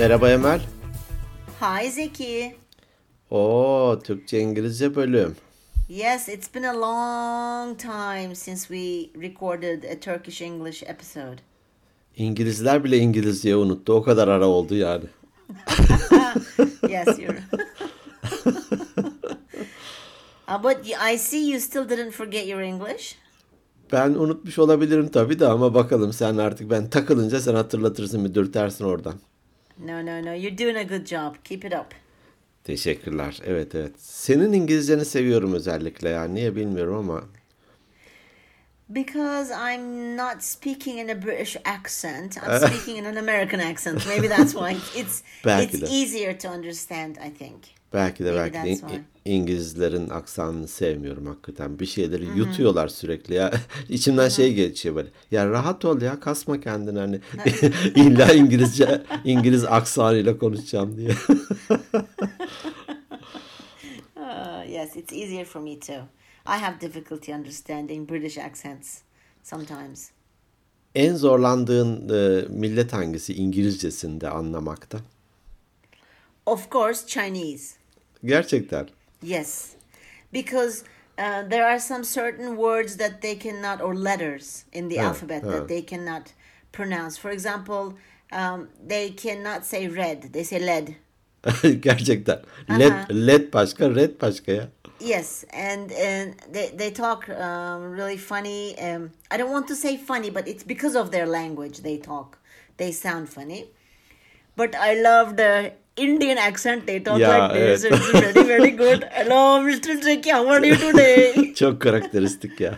Merhaba Emel. Hi Zeki. Oo, Türkçe İngilizce bölüm. Yes, it's been a long time since we recorded a Turkish English episode. İngilizler bile İngilizceyi unuttu. O kadar ara oldu yani. Yes, you're. uh, but I see you still didn't forget your English. Ben unutmuş olabilirim tabii de ama bakalım sen artık ben takılınca sen hatırlatırsın bir dürtersin oradan. No, no, no. You're doing a good job. Keep it up. Teşekkürler. Evet evet. Senin İngilizceni seviyorum özellikle yani. Niye bilmiyorum ama. Because I'm not speaking in a British accent. I'm speaking in an American accent. Maybe that's why. It's it's de. easier to understand, I think. Belki de belki de. İngilizlerin aksanını sevmiyorum hakikaten. Bir şeyleri yutuyorlar sürekli ya. İçimden şey geçiyor böyle. Ya rahat ol ya kasma kendini hani. İlla İngilizce İngiliz aksanıyla konuşacağım diye. Uh, yes, it's easier for me too. I have difficulty understanding British accents sometimes. En zorlandığın e, millet hangisi İngilizcesinde anlamakta? Of course, Chinese. Gerçekten. Yes, because uh, there are some certain words that they cannot, or letters in the Huh, alphabet huh. that they cannot pronounce. For example, um, they cannot say red; they say lead. Gerçekten. Led, Aha. led başka, red başka ya. Yes, and and they they talk um, really funny. Um, I don't want to say funny, but it's because of their language they talk. They sound funny, but I love the Indian accent. They talk Yeah, like this. evet. It's very very good. Hello, Mr. Zeki. How are you today? Çok karakteristik ya.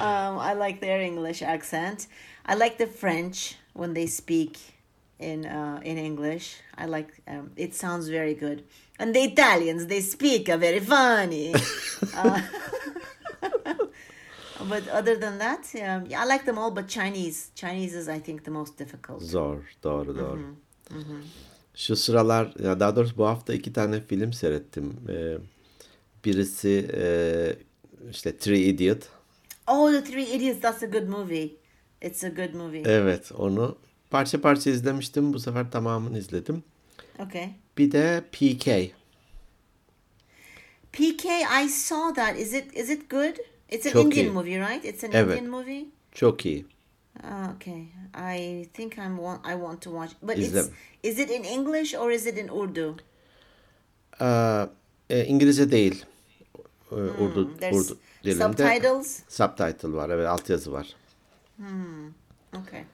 um, I like their English accent. I like the French when they speak in uh, in English. I like um, it sounds very good. And the Italians they speak are very funny. Uh, but other than that, um, yeah, I like them all. But Chinese, Chinese is I think the most difficult. Zor, doğru doğru. Şu sıralar, ya daha doğrusu bu hafta iki tane film seyrettim. Ee, birisi e, işte Three Idiot. Oh, The Three Idiots. That's a good movie. It's a good movie. Evet, onu parça parça izlemiştim. Bu sefer tamamını izledim. Okay. Bir de PK. PK, I saw that. Is it is it good? It's an Çok Indian iyi. movie, right? It's an Evet. Indian movie. Çok iyi. Ah, okay. I think I'm want I want to watch. But İzle. it's is it in English or is it in Urdu? Ee, e, İngilizce değil. Ee, Urdu, Hmm, There's Urdu dilinde. subtitles. Subtitle var, evet altyazı var. Okay.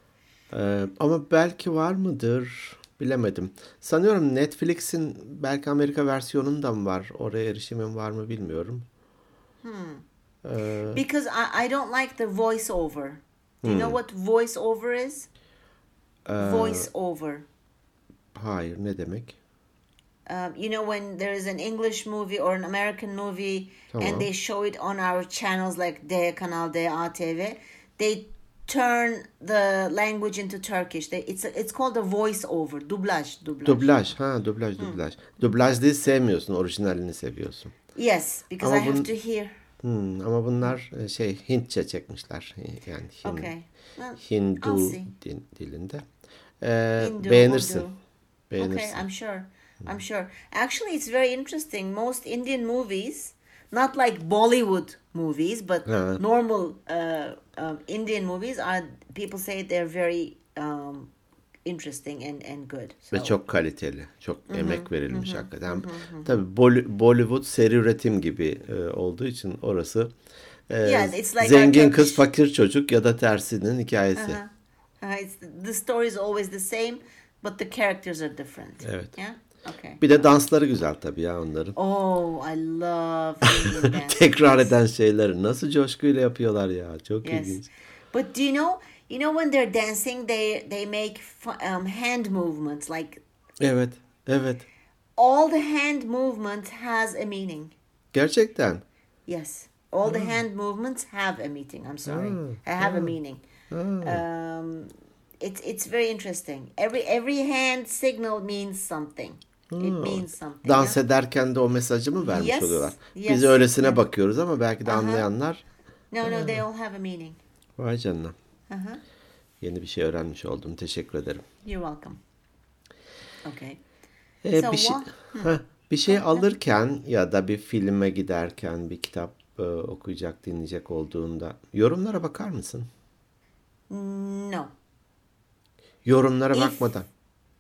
Ee, ama belki var mıdır bilemedim. Sanıyorum Netflix'in belki Amerika versiyonunda mı var? Oraya erişimim var mı bilmiyorum. Ee, Because I, I don't like the voice over. Do you Hmm. know what voice over is? e, Voice over. hayır ne demek? Um, you know when there is an English movie or an American movie Tamam. and they show it on our channels like D Kanal D ATV, they turn the language into Turkish. They, it's it's called a voice over, dublaj, dublaj. Dublaj. Ha dublaj dublaj. Dublaj değil sevmiyorsun. Orijinalini seviyorsun. Yes, because Ama I have to hear. Hmm, ama bunlar şey Hintçe çekmişler. Yani Hin, Okay. Well, Hindu din- dilinde. Ee, Hindu, beğenirsin. Urdu. Beğenirsin. Okay, I'm sure. I'm sure. Actually, it's very interesting. Most Indian movies, not like Bollywood movies, but normal uh, um, Indian movies are. People say they're very um, interesting and and good. So, Ve çok kaliteli. Çok emek verilmiş hakikaten. Tabii Bol- Bollywood seri üretim gibi e, olduğu için orası e, Yeah, it's like zengin kız fakir çocuk ya da tersinin hikayesi. Uh-huh. Uh, it's the story is always the same, but the characters are different. Evet. Yeah. Okay. Bir de dansları güzel tabii ya onların. Oh, I love. Tekrar eden şeyleri nasıl coşkuyla yapıyorlar ya. Çok Yes. ilginç. But do you know? You know when they're dancing, they they make um, hand movements. Like Evet. Evet. all the hand movement has a meaning. Gerçekten. Yes, all the hand movements have a meaning. I'm sorry, I have a meaning. Um, it's it's very interesting. Every every hand signal means something. It means something. Dans yeah? ederken de o mesajı mı vermiş Yes, oluyorlar? yes. Biz öylesine bakıyoruz ama belki de anlayanlar No, no, they all have a meaning. vay canına. Uh-huh. Yeni bir şey öğrenmiş oldum. Teşekkür ederim. You're welcome. Okay. Ee, So bir şey, Heh, bir şey alırken ya da bir filme giderken bir kitap e, okuyacak, dinleyecek olduğunda yorumlara bakar mısın? No. Yorumlara If- bakmadan.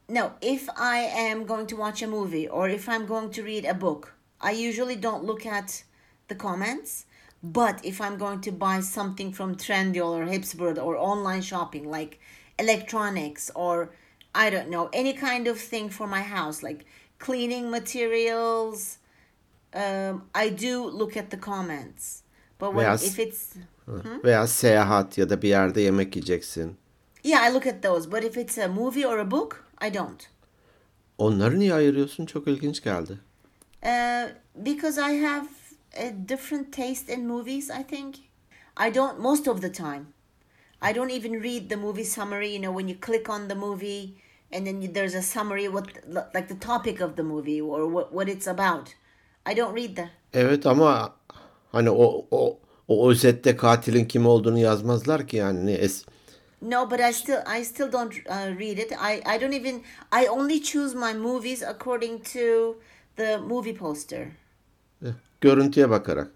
No, if I am going to watch a movie or if I'm going to read a book, I usually don't look at the comments. But if I'm going to buy something from Trendyol or Hipsburg or online shopping like electronics or I don't know, any kind of thing for my house like cleaning materials, um, I do look at the comments. But when, Yes. if it's Veya seyahat ya da bir yerde yemek yiyeceksin. yeah, I look at those. But if it's a movie or a book, I don't. Onları niye ayırıyorsun? Çok ilginç geldi. Uh, because I have a different taste in movies, I think. I don't, most of the time, I don't even read the movie summary. You know, when you click on the movie and then you, there's a summary, what like the topic of the movie or what, what it's about. I don't read that. Evet ama hani o o o özette katilin kim olduğunu yazmazlar ki yani es No, but I still I still don't uh, read it. I, I don't even I only choose my movies according to the movie poster. Görüntüye bakarak.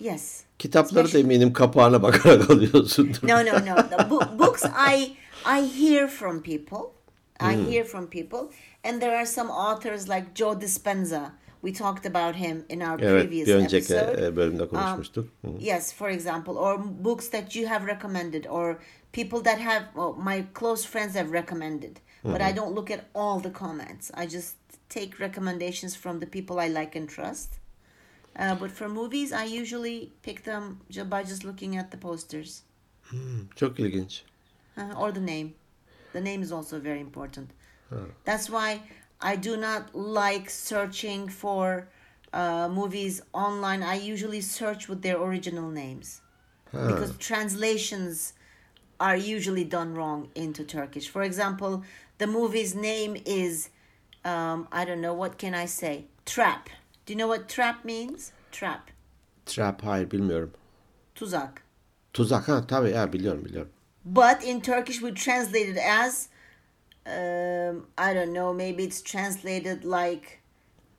Yes. Kitapları da eminim kapağına bakarak alıyorsundur. No, no, no. The bo- books I I hear from people. I hear from people, and there are some authors like Joe Dispenza. We talked about him in our Evet, previous bir önceki episode. e, bölümde konuşmuştuk. Hı. Yes, for example, or books that you have recommended, or people that have well, my close friends have recommended. But I don't look at all the comments. I just take recommendations from the people I like and trust. Uh, but for movies, I usually pick them by just looking at the posters. Hmm, Çok ilginç. Uh, or the name. The name is also very important. That's why I do not like searching for uh, movies online. I usually search with their original names because translations are usually done wrong into Turkish. For example, the movie's name is um, I don't know what can I say. Trap. Do you know what trap means? Trap. Trap hayır bilmiyorum. Tuzak. Tuzak ha tabii ya biliyorum biliyorum. But in Turkish, we translate it as, um, I don't know, maybe it's translated like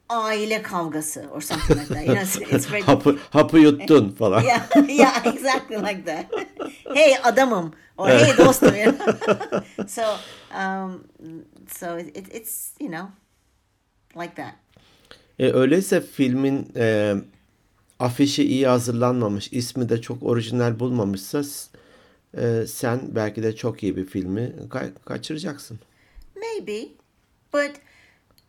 aile kavgası or something like that. You know, it's, very, Hapı, hapı yuttun falan. yeah, yeah, exactly like that. hey adamım or hey dostum. You know? so, um, so it, it's you know, like that. E, öyleyse filmin e, afişi iyi hazırlanmamış, ismi de çok orijinal bulmamışsa e, sen belki de çok iyi bir filmi ka- kaçıracaksın. Maybe, but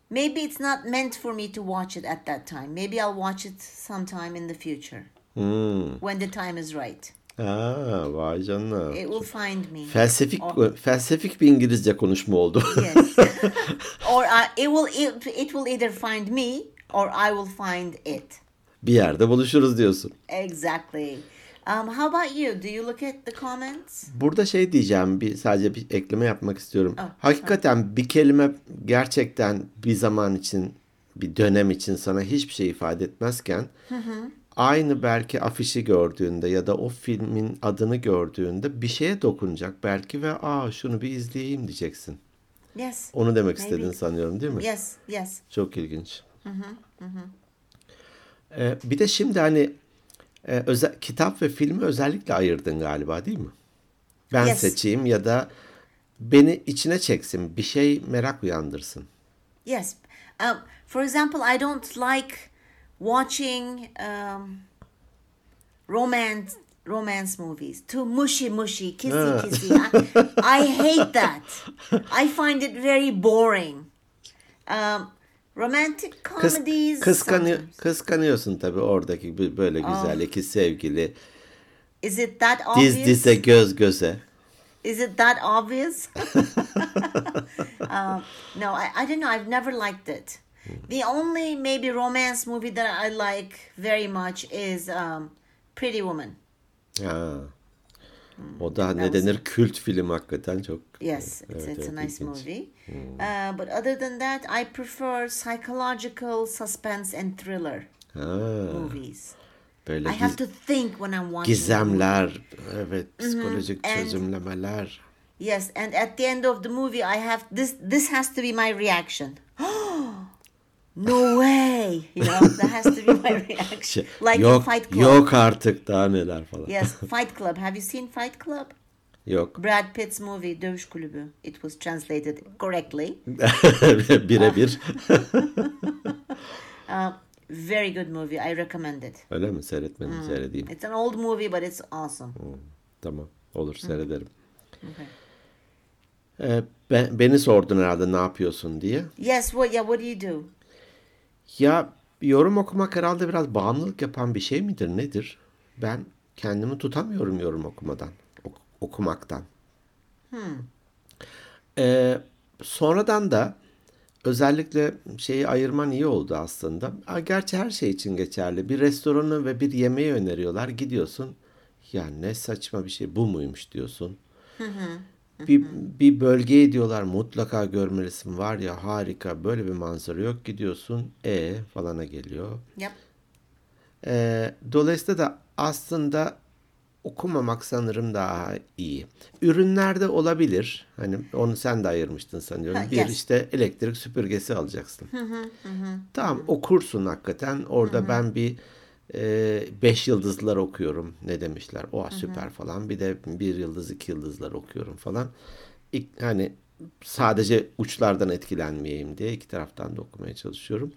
maybe it's not meant for me to watch it at that time. Maybe I'll watch it sometime in the future Hmm. when the time is right. Aa, vay canına. It will find me. Felsefik Or- felsefik bir İngilizce konuşma oldu. yes. or I, it will it, it will either find me or I will find it. bir yerde buluşuruz diyorsun. Exactly. Um, how about you? Do you look at the comments? Burada şey diyeceğim, bir sadece bir ekleme yapmak istiyorum. Ah, Hakikaten bir kelime gerçekten bir zaman için, bir dönem için sana hiçbir şey ifade etmezken aynı belki afişi gördüğünde ya da o filmin adını gördüğünde bir şeye dokunacak belki ve aa şunu bir izleyeyim diyeceksin. Yes. Onu demek Maybe. istediğini sanıyorum değil mi? Yes. Yes. Çok ilginç. Ee, bir de şimdi hani e, özel, kitap ve filmi özellikle ayırdın galiba değil mi? Ben Yes. seçeyim ya da beni içine çeksin, bir şey merak uyandırsın. Yes. Um, for example, I don't like watching um, romance romance movies. Too mushy mushy, kissy kissy. I, I hate that. I find it very boring. Um, romantic Kıs, comedies. kıskanıyor, sometimes. kıskanıyorsun tabii oradaki böyle Ah. güzel iki sevgili. Is it that obvious? Diz dize göz göze. Is it that obvious? um, no, I, I don't know. I've never liked it. The only maybe romance movie that I like very much is um, Pretty Woman. Ha. O da ne was- denir kült film hakikaten çok. Yes, it's, Evet, it's a evet, nice ilginç. movie. Uh, but other than that, I prefer psychological suspense and thriller Ha, movies. böyle I have to think when I'm watching. gizemler, evet psikolojik And- çözümlemeler. Yes, and at the end of the movie, I have this. This has to be my reaction. No way. You know, that has to be my reaction. Şey, like yok, in Fight Club. yok artık daha neler falan. Yes, Fight Club. Have you seen Fight Club? Yok. Brad Pitt's movie Dövüş Kulübü. It was translated correctly. Birebir. Very good movie. I recommend it. Öyle mi? Seyretmedim, Hmm. seyredeyim. It's an old movie, but it's awesome. Tamam. Olur seyrederim. Okay. Ee, ben, beni sordun herhalde ne yapıyorsun diye. Yes. What? Yeah. What do you do? Ya yorum okumak herhalde biraz bağımlılık yapan bir şey midir nedir? Ben kendimi tutamıyorum yorum okumadan, ok- okumaktan. Ee, sonradan da özellikle şeyi ayırman iyi oldu aslında. Gerçi her şey için geçerli. Bir restoranı ve bir yemeği öneriyorlar. Gidiyorsun. Ya ne saçma bir şey bu muymuş diyorsun. Bir, bir bölgeye diyorlar mutlaka görmelisin. Var ya harika böyle bir manzara yok. Gidiyorsun e falana geliyor. Yep. Ee, dolayısıyla da aslında okumamak sanırım daha iyi. Ürünlerde olabilir. Hani onu sen de ayırmıştın sanıyorum. Ha, bir yes. işte elektrik süpürgesi alacaksın. Tamam okursun hakikaten. Orada ben bir e, beş yıldızlar okuyorum. Ne demişler? Oha süper falan. Bir de bir yıldız iki yıldızlar okuyorum falan. İlk, hani sadece uçlardan etkilenmeyeyim diye iki taraftan da okumaya çalışıyorum.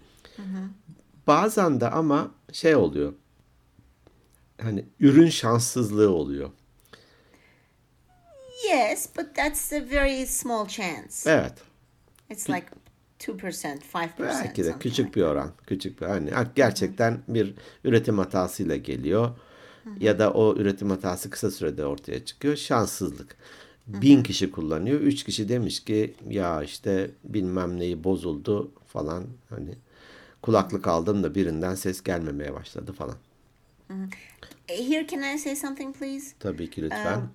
Bazen de ama şey oluyor. Hani ürün şanssızlığı oluyor. Yes, but that's a very small chance. Evet. It's like two percent, five percent. Belki de küçük bir oran. Küçük bir hani gerçekten bir üretim hatasıyla geliyor. Ya da o üretim hatası kısa sürede ortaya çıkıyor. Şanssızlık. Bin kişi kullanıyor. Üç kişi demiş ki ya işte bilmem neyi bozuldu falan. Hani kulaklık aldım da birinden ses gelmemeye başladı falan. Here, can I say something, please? Tabii ki lütfen.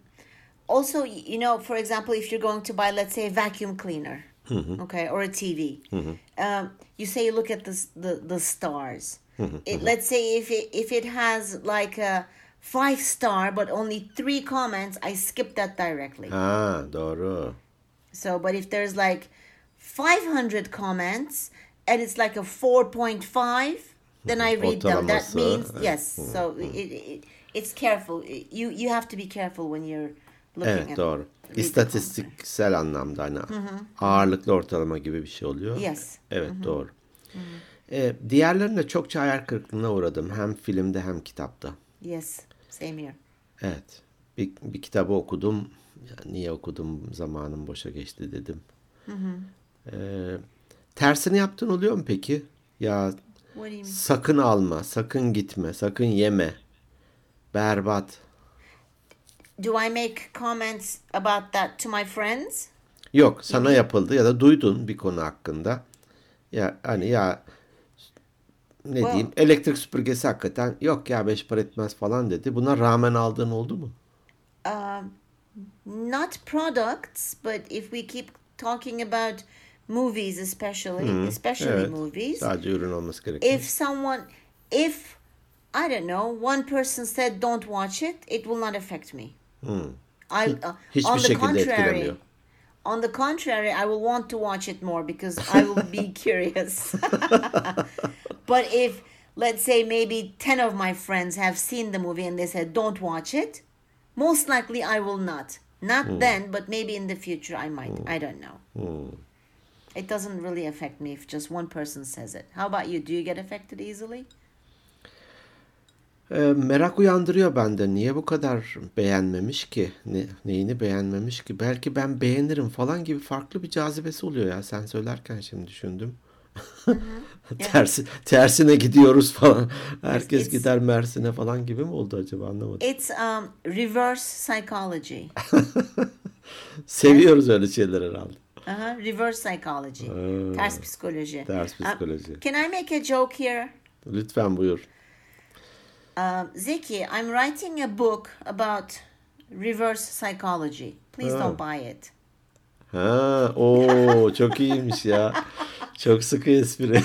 also you know for example if you're going to buy let's say a vacuum cleaner Mm-hmm. okay or a tv mm-hmm. um, you say you look at the the, the stars. Mm-hmm, it, let's say if it, if it has like a five star but only three comments i skip that directly. Ah, ha doğru. so but if there's like 500 comments and it's like a 4.5 then i read them. That Ortalaması, uh, means yes so it, it, it's careful. You you have to be careful when you're looking Evet at doğru. İstatistiksel anlamda hani ağırlıklı ortalama gibi bir şey oluyor. Yes. Evet doğru. Ee, diğerlerinde çokça hayal kırıklığına uğradım. Hem filmde hem kitapta. Yes, same here. Evet. Bir, bir kitabı okudum. Ya niye okudum zamanım boşa geçti dedim. Ee, tersini yaptın oluyor mu peki? Ya sakın alma, sakın gitme, sakın yeme. Berbat. Do I make comments about that to my friends? Yok sana yapıldı ya da duydun bir konu hakkında. Ya hani ya ne Well- diyeyim elektrik süpürgesi hakikaten yok ya beş para etmez falan dedi. Buna rağmen aldığın oldu mu? Um, not products, but if we keep talking about movies, especially, especially Evet. movies, Sadece ürün olması gerekiyor. if someone, if I don't know, one person said don't watch it, it will not affect me. I uh, Hiçbir on the contrary, on the contrary, I will want to watch it more because I will be curious. but if let's say maybe 10 of my friends have seen the movie and they said don't watch it, most likely I will not. Not then, but maybe in the future I might. I don't know. It doesn't really affect me if just one person says it. How about you? Do you get affected easily? Ee, merak uyandırıyor bende. Niye bu kadar beğenmemiş ki? Ne, neyini beğenmemiş ki? Belki ben beğenirim falan gibi farklı bir cazibesi oluyor ya. Sen söylerken şimdi düşündüm. Tersi, tersine gidiyoruz falan. Herkes it's- gider Mersin'e falan gibi mi oldu acaba anlamadım. It's um, reverse psychology. Seviyoruz öyle şeyler herhalde. Uh-huh. Reverse psychology. Ters psikoloji. Ters Uh, psikoloji. can I make a joke here? Lütfen buyur. Um, Ziki, I'm writing a book about reverse psychology. Please don't buy it. Ha, o çok iyiymiş ya. Çok sıkı espri.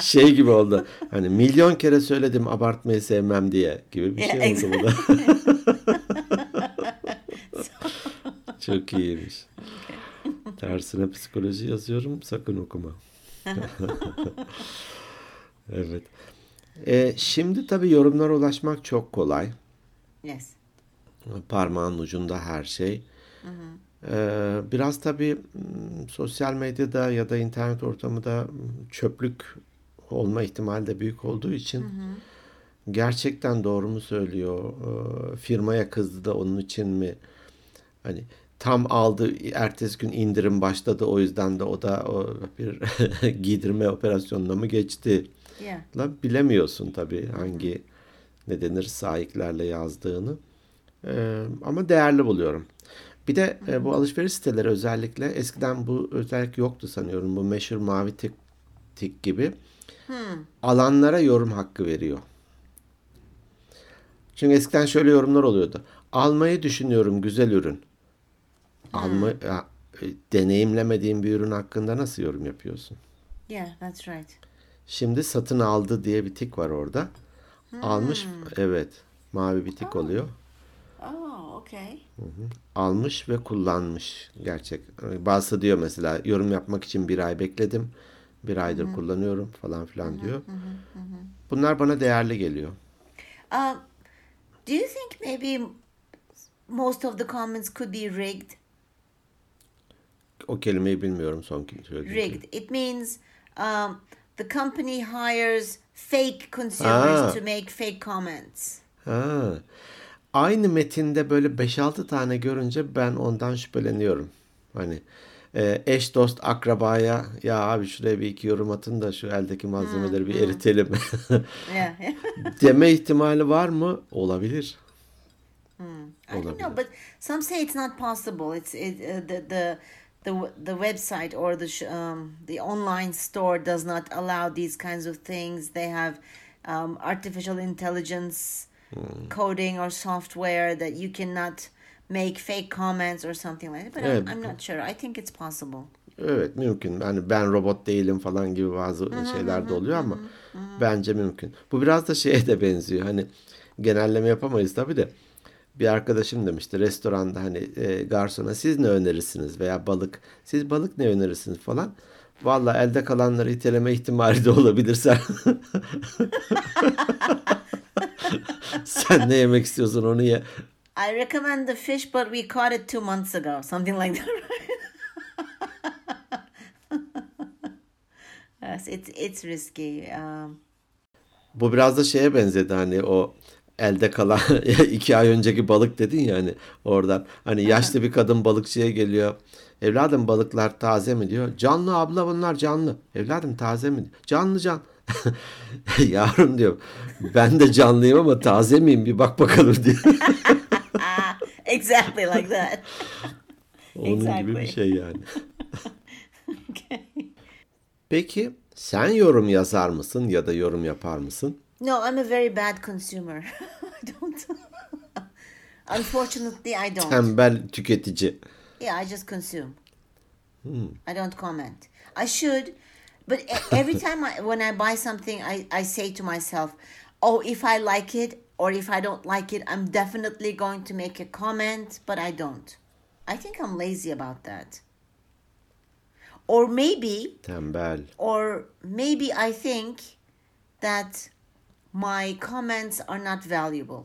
şey gibi oldu. Hani milyon kere söyledim abartmayı sevmem diye gibi bir şey oldu bu da. çok iyiymiş. Tersine psikoloji yazıyorum sakın okuma. evet. E, şimdi tabii yorumlara ulaşmak çok kolay. Yes. Parmağın ucunda her şey. Ee, biraz tabii sosyal medyada ya da internet ortamında çöplük olma ihtimali de büyük olduğu için gerçekten doğru mu söylüyor? Ee, firmaya kızdı da onun için mi? Hani tam aldı, ertesi gün indirim başladı o yüzden de o da o bir giydirme operasyonuna mı geçti? Yeah. Bilemiyorsun tabii hangi ne denir sahiplerle yazdığını. Ee, ama değerli buluyorum. Bir de e, bu alışveriş siteleri özellikle eskiden bu özellik yoktu sanıyorum. Bu meşhur mavi tik, tik gibi alanlara yorum hakkı veriyor. Çünkü eskiden şöyle yorumlar oluyordu. Almayı düşünüyorum güzel ürün. Alma, ya, e, deneyimlemediğin bir ürün hakkında nasıl yorum yapıyorsun? Yeah, that's right. Şimdi satın aldı diye bir tik var orada. Almış evet mavi bir tik oluyor. Oh, okay. Almış ve kullanmış gerçek. Bazısı diyor mesela yorum yapmak için bir ay bekledim. Bir aydır kullanıyorum falan filan diyor. Bunlar bana değerli geliyor. Uh, do you think maybe most of the comments could be rigged? O kelimeyi bilmiyorum son söylediğim. Rigged. It means um, the company hires fake consumers Ah. to make fake comments. Ha. Aynı metinde böyle 5-6 tane görünce ben ondan şüpheleniyorum. Hani e, eş dost akrabaya ya abi şuraya bir iki yorum atın da şu eldeki malzemeleri bir eritelim Yeah. deme ihtimali var mı? Olabilir. I don't know, but some say it's not possible. It's it, uh, the the the the website or the um, the online store does not allow these kinds of things. They have um, artificial intelligence coding or software that you cannot make fake comments or something like that. But Evet. I'm, I'm not sure. I think it's possible. Evet mümkün. Hani ben robot değilim falan gibi bazı şeyler de oluyor ama bence mümkün. Bu biraz da şeye de benziyor. Hani genelleme yapamayız tabii de. Bir arkadaşım demişti restoranda hani e, garsona siz ne önerirsiniz veya balık siz balık ne önerirsiniz falan. Valla elde kalanları iteleme ihtimali de olabilir sen. sen ne yemek istiyorsun onu ye. I recommend the fish, but we caught it two months ago. Something like that, yes, it's it's risky. Um, Bu biraz da şeye benzedi hani o elde kalan iki ay önceki balık dedin ya hani oradan. Hani yaşlı bir kadın balıkçıya geliyor. Evladım balıklar taze mi diyor. Canlı abla bunlar canlı. Evladım taze mi? Canlı can. Yavrum diyor. Ben de canlıyım ama taze miyim bir bak bakalım diyor. exactly like that. Onun gibi bir Exactly. şey yani. okay. Peki sen yorum yazar mısın ya da yorum yapar mısın? No, I'm a very bad consumer. I don't. Unfortunately, I don't. I'm Tembel tüketici. Yeah, I just consume. I don't comment. I should, but every time I, when I buy something, I, I say to myself, "Oh, if I like it or if I don't like it, I'm definitely going to make a comment." But I don't. I think I'm lazy about that. Or maybe Tembel. or maybe I think that my comments are not valuable.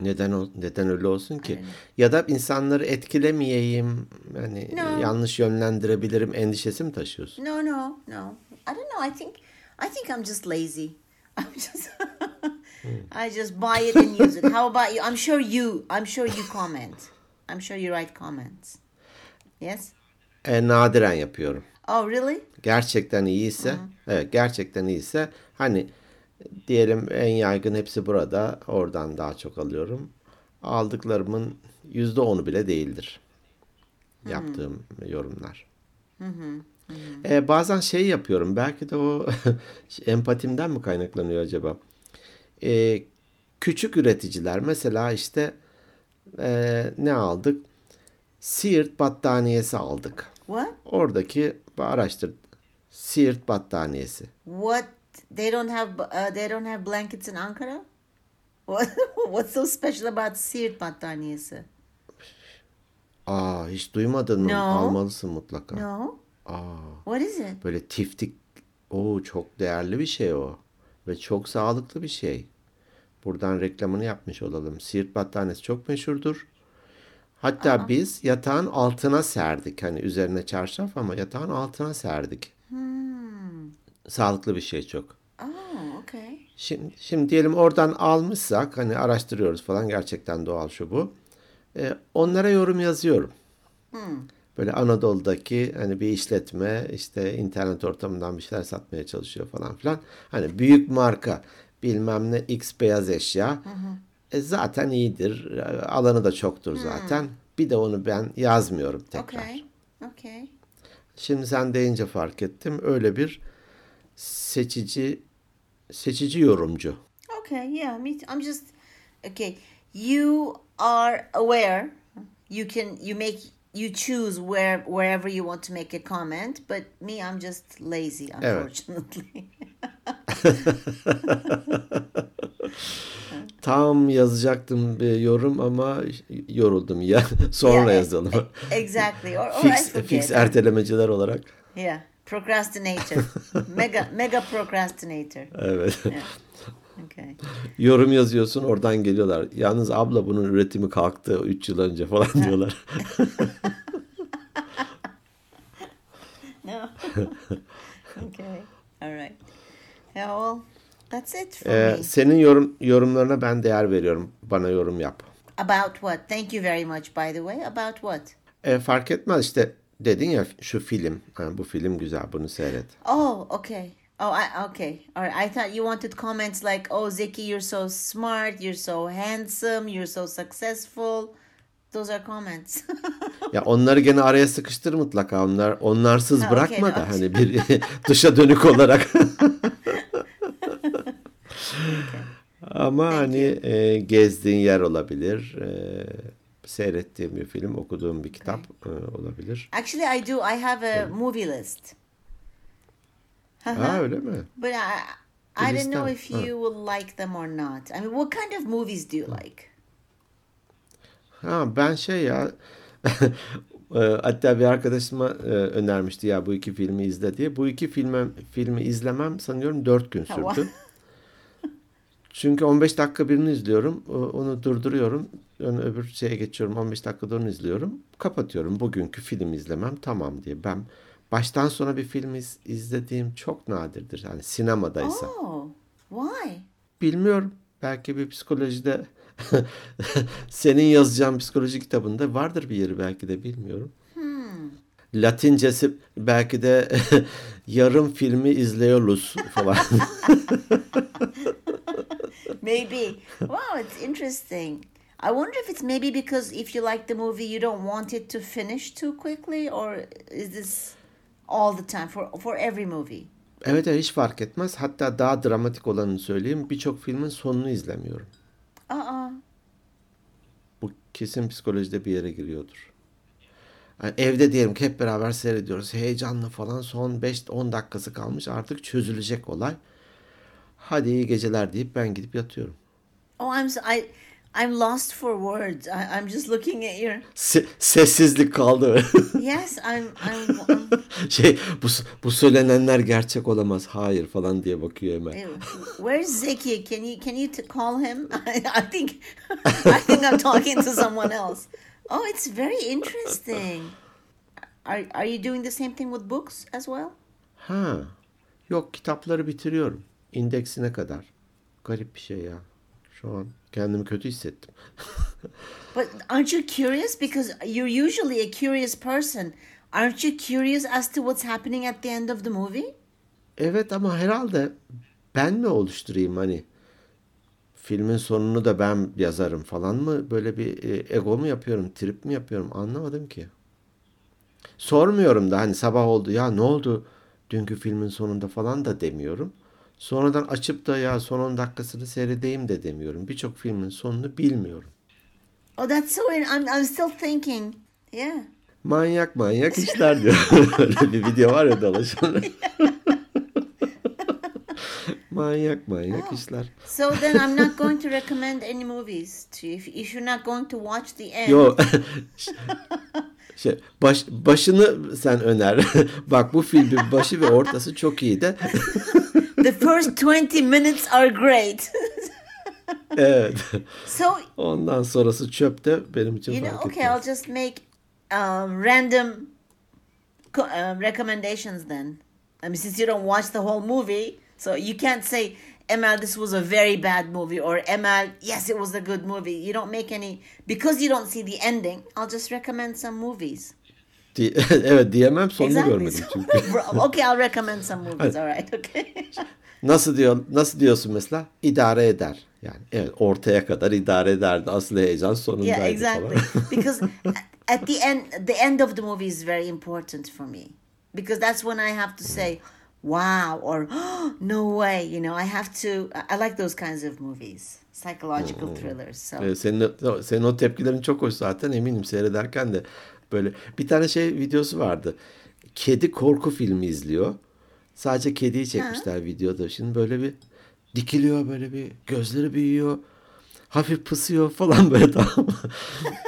Neden o, neden öyle olsun ki? Ya da insanları etkilemeyeyim, hani No. yanlış yönlendirebilirim endişesi mi taşıyorsun? No, no, no. I don't know. I think I think I'm just lazy. I'm just I just buy it and use it. How about you? I'm sure you I'm sure you comment. I'm sure you write comments. Yes? E, nadiren yapıyorum. Oh, really? Gerçekten iyiyse, evet gerçekten iyiyse hani diyelim en yaygın hepsi burada, oradan daha çok alıyorum. Aldıklarımın yüzde onu bile değildir. Yaptığım yorumlar. E, bazen şey yapıyorum. Belki de o empatimden mi kaynaklanıyor acaba? E, küçük üreticiler mesela işte e, ne aldık? Siirt battaniyesi aldık. What? Oradaki araştır. Siirt battaniyesi. What? They don't have uh, they don't have blankets in Ankara? What? What's so special about Siirt battaniyesi? Aa hiç duymadın mı? No. Almalısın mutlaka. No. Aa What is it? böyle tiftik. Oo çok değerli bir şey o. Ve çok sağlıklı bir şey. Buradan reklamını yapmış olalım. Siirt battaniyesi çok meşhurdur. Hatta biz yatağın altına serdik. Hani üzerine çarşaf ama yatağın altına serdik. Sağlıklı bir şey çok. Oh, okay. Şimdi, şimdi diyelim oradan almışsak hani araştırıyoruz falan gerçekten doğal şu bu. Ee, onlara yorum yazıyorum. Böyle Anadolu'daki hani bir işletme işte internet ortamından bir şeyler satmaya çalışıyor falan filan. Hani büyük marka bilmem ne X beyaz eşya. E, zaten iyidir. E, Alanı da çoktur zaten. Bir de onu ben yazmıyorum tekrar. Okay. Okay. Şimdi sen deyince fark ettim. Öyle bir seçici seçici yorumcu. Okay, yeah, me too. I'm just okay. You are aware. You can you make you choose where wherever you want to make a comment, but me I'm just lazy unfortunately. Tam yazacaktım bir yorum ama yoruldum ya. Sonra Yeah, yazalım. exactly. Or, or fix, fix ertelemeciler olarak. Yeah. Procrastinator. mega mega procrastinator. Evet. Okay. Yorum yazıyorsun oradan geliyorlar. Yalnız abla bunun üretimi kalktı 3 yıl önce falan diyorlar. No. okay. All right. Yeah, well, that's it for Ee, me. senin yorum yorumlarına ben değer veriyorum. Bana yorum yap. About what? Thank you very much, by the way. About what? E, fark etmez işte dedin ya şu film. Ha, bu film güzel bunu seyret. Oh, okay. Oh, I okay. All right. I thought you wanted comments like, "Oh, Zeki, you're so smart. You're so handsome. You're so successful." Those are comments. Ya onları gene araya sıkıştır mutlaka. Onlar onlarsız Ha, bırakma okey, da no. hani bir dışa dönük olarak. Ama hani e, gezdiğin yer olabilir. E, seyrettiğin bir film, okuduğun bir kitap e, olabilir. Actually, I do. I have a movie list. Ha öyle mi? But I, I don't know if you will like them or not. I mean, what kind of movies do you like? Ha ben şey ya e, hatta bir arkadaşıma e, önermişti ya bu iki filmi izle diye. Bu iki filmi filmi izlemem sanıyorum dört gün Ha, sürdü. Çünkü 15 dakika birini izliyorum. Onu durduruyorum. Ön öbür şeye geçiyorum. 15 dakikada onu izliyorum. Kapatıyorum. Bugünkü film izlemem tamam diye. Ben baştan sona bir film iz- izlediğim çok nadirdir. Yani sinemadaysa. Oh, why? Bilmiyorum. Belki bir psikolojide senin yazacağın psikoloji kitabında vardır bir yeri belki de bilmiyorum. Latincesi belki de yarım filmi izliyoruz falan. Maybe. wow, it's interesting. I wonder if it's maybe because if you like the movie, you don't want it to finish too quickly, or is this all the time for for every movie? Evet evet, hiç fark etmez. Hatta daha dramatik olanını söyleyeyim. Birçok filmin sonunu izlemiyorum. Uh-uh. Bu kesin psikolojide bir yere giriyordur. Yani evde diyelim ki hep beraber seyrediyoruz. Heyecanlı falan son 5-10 dakikası kalmış. Artık çözülecek olay. Hadi iyi geceler deyip ben gidip yatıyorum. Oh, I'm so, I I'm lost for words. I, I'm just looking at your Se- sessizlik kaldı. yes. I'm I'm. I'm şey bu, bu söylenenler gerçek olamaz. Hayır falan diye bakıyor hemen. Where's Zeki? Can you can you call him? I, I think I think I'm talking to someone else. Oh, it's very interesting. Are are you doing the same thing with books as well? Ha. Yok kitapları bitiriyorum. İndeksine kadar. Garip bir şey ya. Şu an kendimi kötü hissettim. But aren't you curious because you're usually a curious person? Aren't you curious as to what's happening at the end of the movie? Evet ama herhalde ben mi oluşturayım hani filmin sonunu da ben yazarım falan mı? Böyle bir e, ego mu yapıyorum, trip mi yapıyorum anlamadım ki. Sormuyorum da hani sabah oldu ya ne oldu dünkü filmin sonunda falan da demiyorum. Sonradan açıp da ya son 10 dakikasını seyredeyim de demiyorum. Birçok filmin sonunu bilmiyorum. Oh, that's so. I'm I'm still thinking. Yeah. Manyak manyak işler diyor. Öyle bir video var ya dolaşan. Manyak manyak işler. So then I'm not going to recommend any movies to you. If, if you're not going to watch the end. Yo şey, baş, başını sen öner. Bak bu filmin başı ve ortası çok iyi de. The first 20 minutes are great. evet. so, Ondan sonrası çöp de benim için you fark know, okay, etmez. I'll just make um, random co- um, recommendations then. I mean, since you don't watch the whole movie, so you can't say, Emel, this was a very bad movie, or Emel, yes, it was a good movie. You don't make any, because you don't see the ending, I'll just recommend some movies. Di- evet diyemem sonunu Exactly. görmedim çünkü. okay, I'll recommend some movies, all right, okay. Nasıl diyor nasıl diyorsun mesela? İdare eder. Yani evet ortaya kadar idare ederdi. Asıl heyecan sonundaydı yeah, exactly. falan. because at the end, the end of the movie is very important for me because that's when I have to say, "Wow" or "No way." You know, I have to. I like those kinds of movies, psychological thrillers. So Senin, senin o tepkilerin çok hoş zaten eminim seyrederken de böyle bir tane şey videosu vardı. Kedi korku filmi izliyor. Sadece kediyi çekmişler videoda. Şimdi böyle bir dikiliyor böyle bir gözleri büyüyor. Hafif pısıyor falan böyle tamam?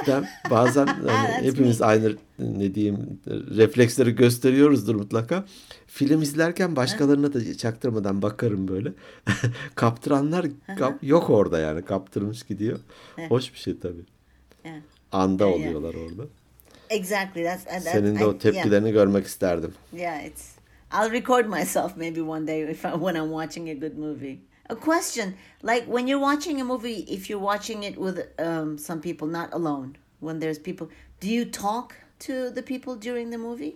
Ben bazen hani hepimiz aynı ne diyeyim refleksleri gösteriyoruzdur mutlaka. Film izlerken başkalarına da çaktırmadan bakarım böyle. Kaptıranlar kap- yok orada yani kaptırmış gidiyor. Hoş bir şey tabii. Anda oluyorlar orada. Exactly. That's and that, Senin de I- o yeah. tepkilerini görmek isterdim. Yeah, it's. I'll record myself maybe one day if I, when I'm watching a good movie. A question, like when you're watching a movie, if you're watching it with um, some people, not alone, when there's people, do you talk to the people during the movie,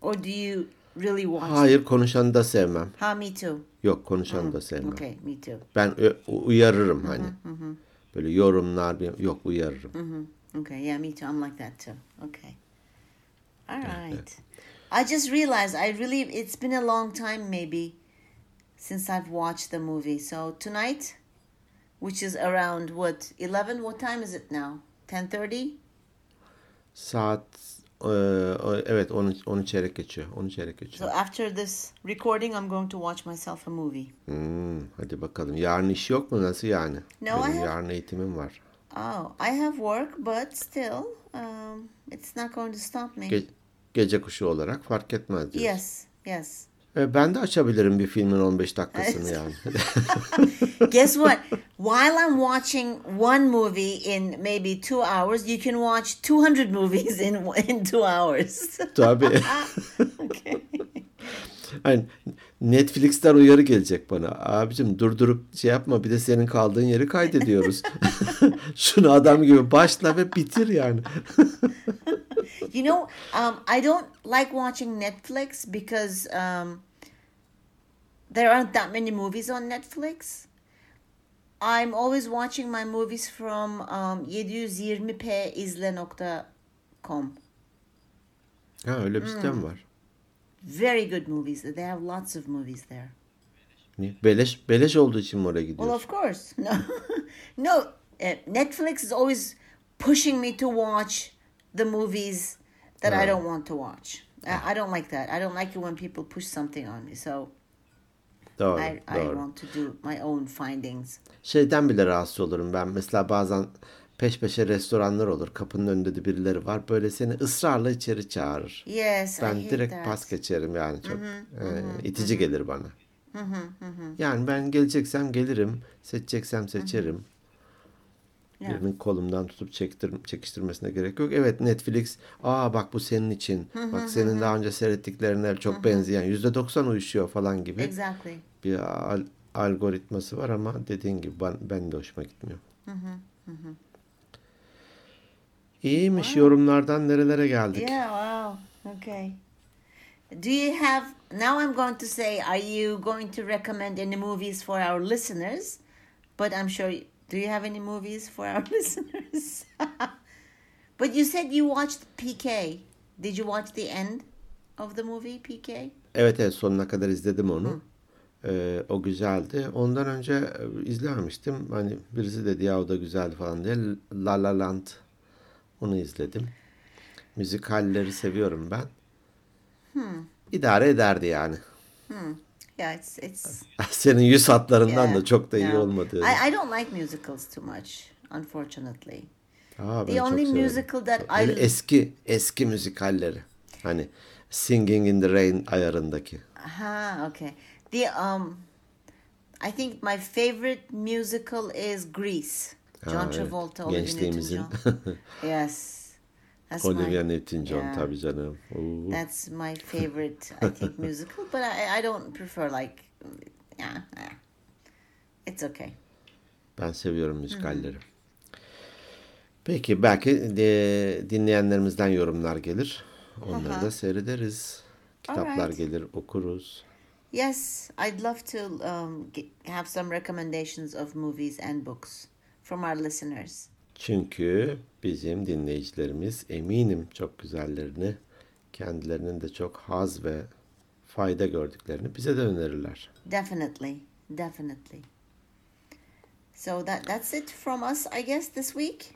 or do you really watch? Hayır konuşanı da sevmem. Ha, me too. Yok konuşanı da sevmem. Okay, me too. Ben uyarırım hani. Böyle yorumlar yok uyarırım. Okay, yeah, me too. I'm like that too. Okay. All right. I just realized I really it's been a long time maybe since I've watched the movie. So tonight, which is around what 11? What time is it now? 10:30. Saat e, evet 10 10 çeyrek geçiyor. 10 çeyrek So geçiyor. after this recording, I'm going to watch myself a movie. Hmm, hadi bakalım. Yarın iş yok mu? Nasıl yani? No, Benim I have- yarın eğitimim var. Oh, I have work, but still, um, it's not going to stop me. Ge- gece kuşu olarak fark etmez diyorsun. Yes, yes. E, ben de açabilirim bir filmin 15 dakikasını yani. Guess what? While I'm watching one movie in maybe two hours, you can watch 200 movies in in two hours. Tabii. okay. Hani Netflix'ten uyarı gelecek bana. Abicim durdurup şey yapma bir de senin kaldığın yeri kaydediyoruz. Şunu adam gibi başla ve bitir yani. You know, um, I don't like watching Netflix because um, there aren't that many movies on Netflix. I'm always watching my movies from um, 720pizle.com. Ha öyle bir Hmm. var. Very good movies. They have lots of movies there. Niye? Beleş, beleş olduğu için mi oraya Well, gidiyorsun? of course. No, no. Uh, Netflix is always pushing me to watch the movies that I Ah. don't want to watch. I, I don't like that. I don't like it when people push something on me. So Doğru, I, I doğru. want to do my own findings. Şeyden bile rahatsız olurum ben. Mesela bazen peş peşe restoranlar olur. Kapının önünde de birileri var. Böyle seni ısrarla içeri çağırır. Yes, Ben direkt that. pas geçerim yani çok e, itici gelir bana. Yani ben geleceksem gelirim, seçeceksem seçerim. Yeah. Birinin kolumdan tutup çektir, çekiştirmesine gerek yok. Evet Netflix, aa bak bu senin için. Bak senin daha önce seyrettiklerine çok benzeyen, yüzde doksan uyuşuyor falan gibi Exactly. bir al- algoritması var ama dediğin gibi ben, ben de hoşuma gitmiyor. İyiymiş yorumlardan nerelere geldik. Yeah, wow. Okay. Do you have now I'm going to say are you going to recommend any movies for our listeners? But I'm sure do you have any movies for our listeners? but you said you watched PK. Did you watch the end of the movie PK? Evet evet sonuna kadar izledim onu. Ee, o güzeldi. Ondan önce e, izlememiştim. Hani birisi dedi ya o da güzeldi falan diye. La La Land onu izledim. Müzikalleri seviyorum ben. İdare ederdi yani. Yeah, it's it's Senin yüz hatlarından yeah, da çok da iyi no. olmadı. I, I don't like musicals too much, unfortunately. Aa, ben The çok only musical that I eski eski müzikalleri. Hani Singing in the Rain ayarındaki. Aha, okay. The um, I think my favorite musical is Grease. John Ha, evet. Travolta, Olivia Gençliğimizin. Yes, that's Olivia my Newton-John yeah. tabii canım. Oo. that's my favorite. I think musical, but I I don't prefer like yeah, yeah. It's okay. Ben seviyorum müzikalleri. Peki belki de dinleyenlerimizden yorumlar gelir. Onları Aha. da seyrederiz. Kitaplar Alright. gelir, okuruz. Yes, I'd love to um, have some recommendations of movies and books from our listeners. Çünkü bizim dinleyicilerimiz eminim çok güzellerini, kendilerinin de çok haz ve fayda gördüklerini bize de önerirler. Definitely, definitely. So that that's it from us, I guess, this week.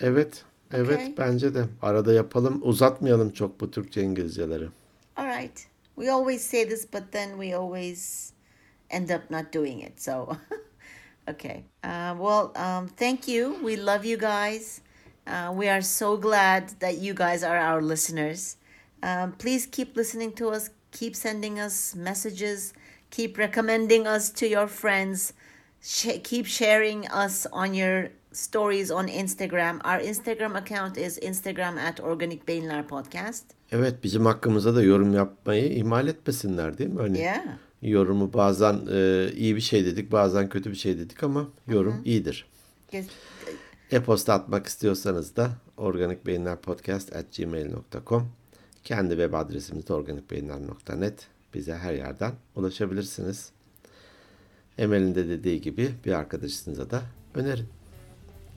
Evet, evet Okay. bence de. Arada yapalım, uzatmayalım çok bu Türkçe İngilizceleri. All right. We always say this, but then we always end up not doing it. So, okay. Uh, well, um, thank you. We love you guys. Uh, we are so glad that you guys are our listeners. Um, please keep listening to us. Keep sending us messages. Keep recommending us to your friends. Sh- keep sharing us on your stories on Instagram. Our Instagram account is Instagram at Organic Beyinler Podcast. Evet, bizim hakkımıza da yorum yapmayı ihmal etmesinler değil mi? Hani Yeah. Yorumu bazen e, iyi bir şey dedik, bazen kötü bir şey dedik ama yorum iyidir. Yes. E-posta atmak istiyorsanız da organikbeyinlerpodcast@gmail.com Kendi web adresimiz de organikbeyinler.net Bize her yerden ulaşabilirsiniz. Emel'in de dediği gibi bir arkadaşınıza da önerin.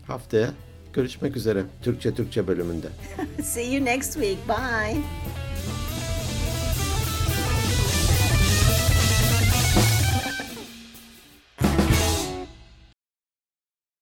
Haftaya görüşmek üzere Türkçe Türkçe bölümünde. See you next week. Bye.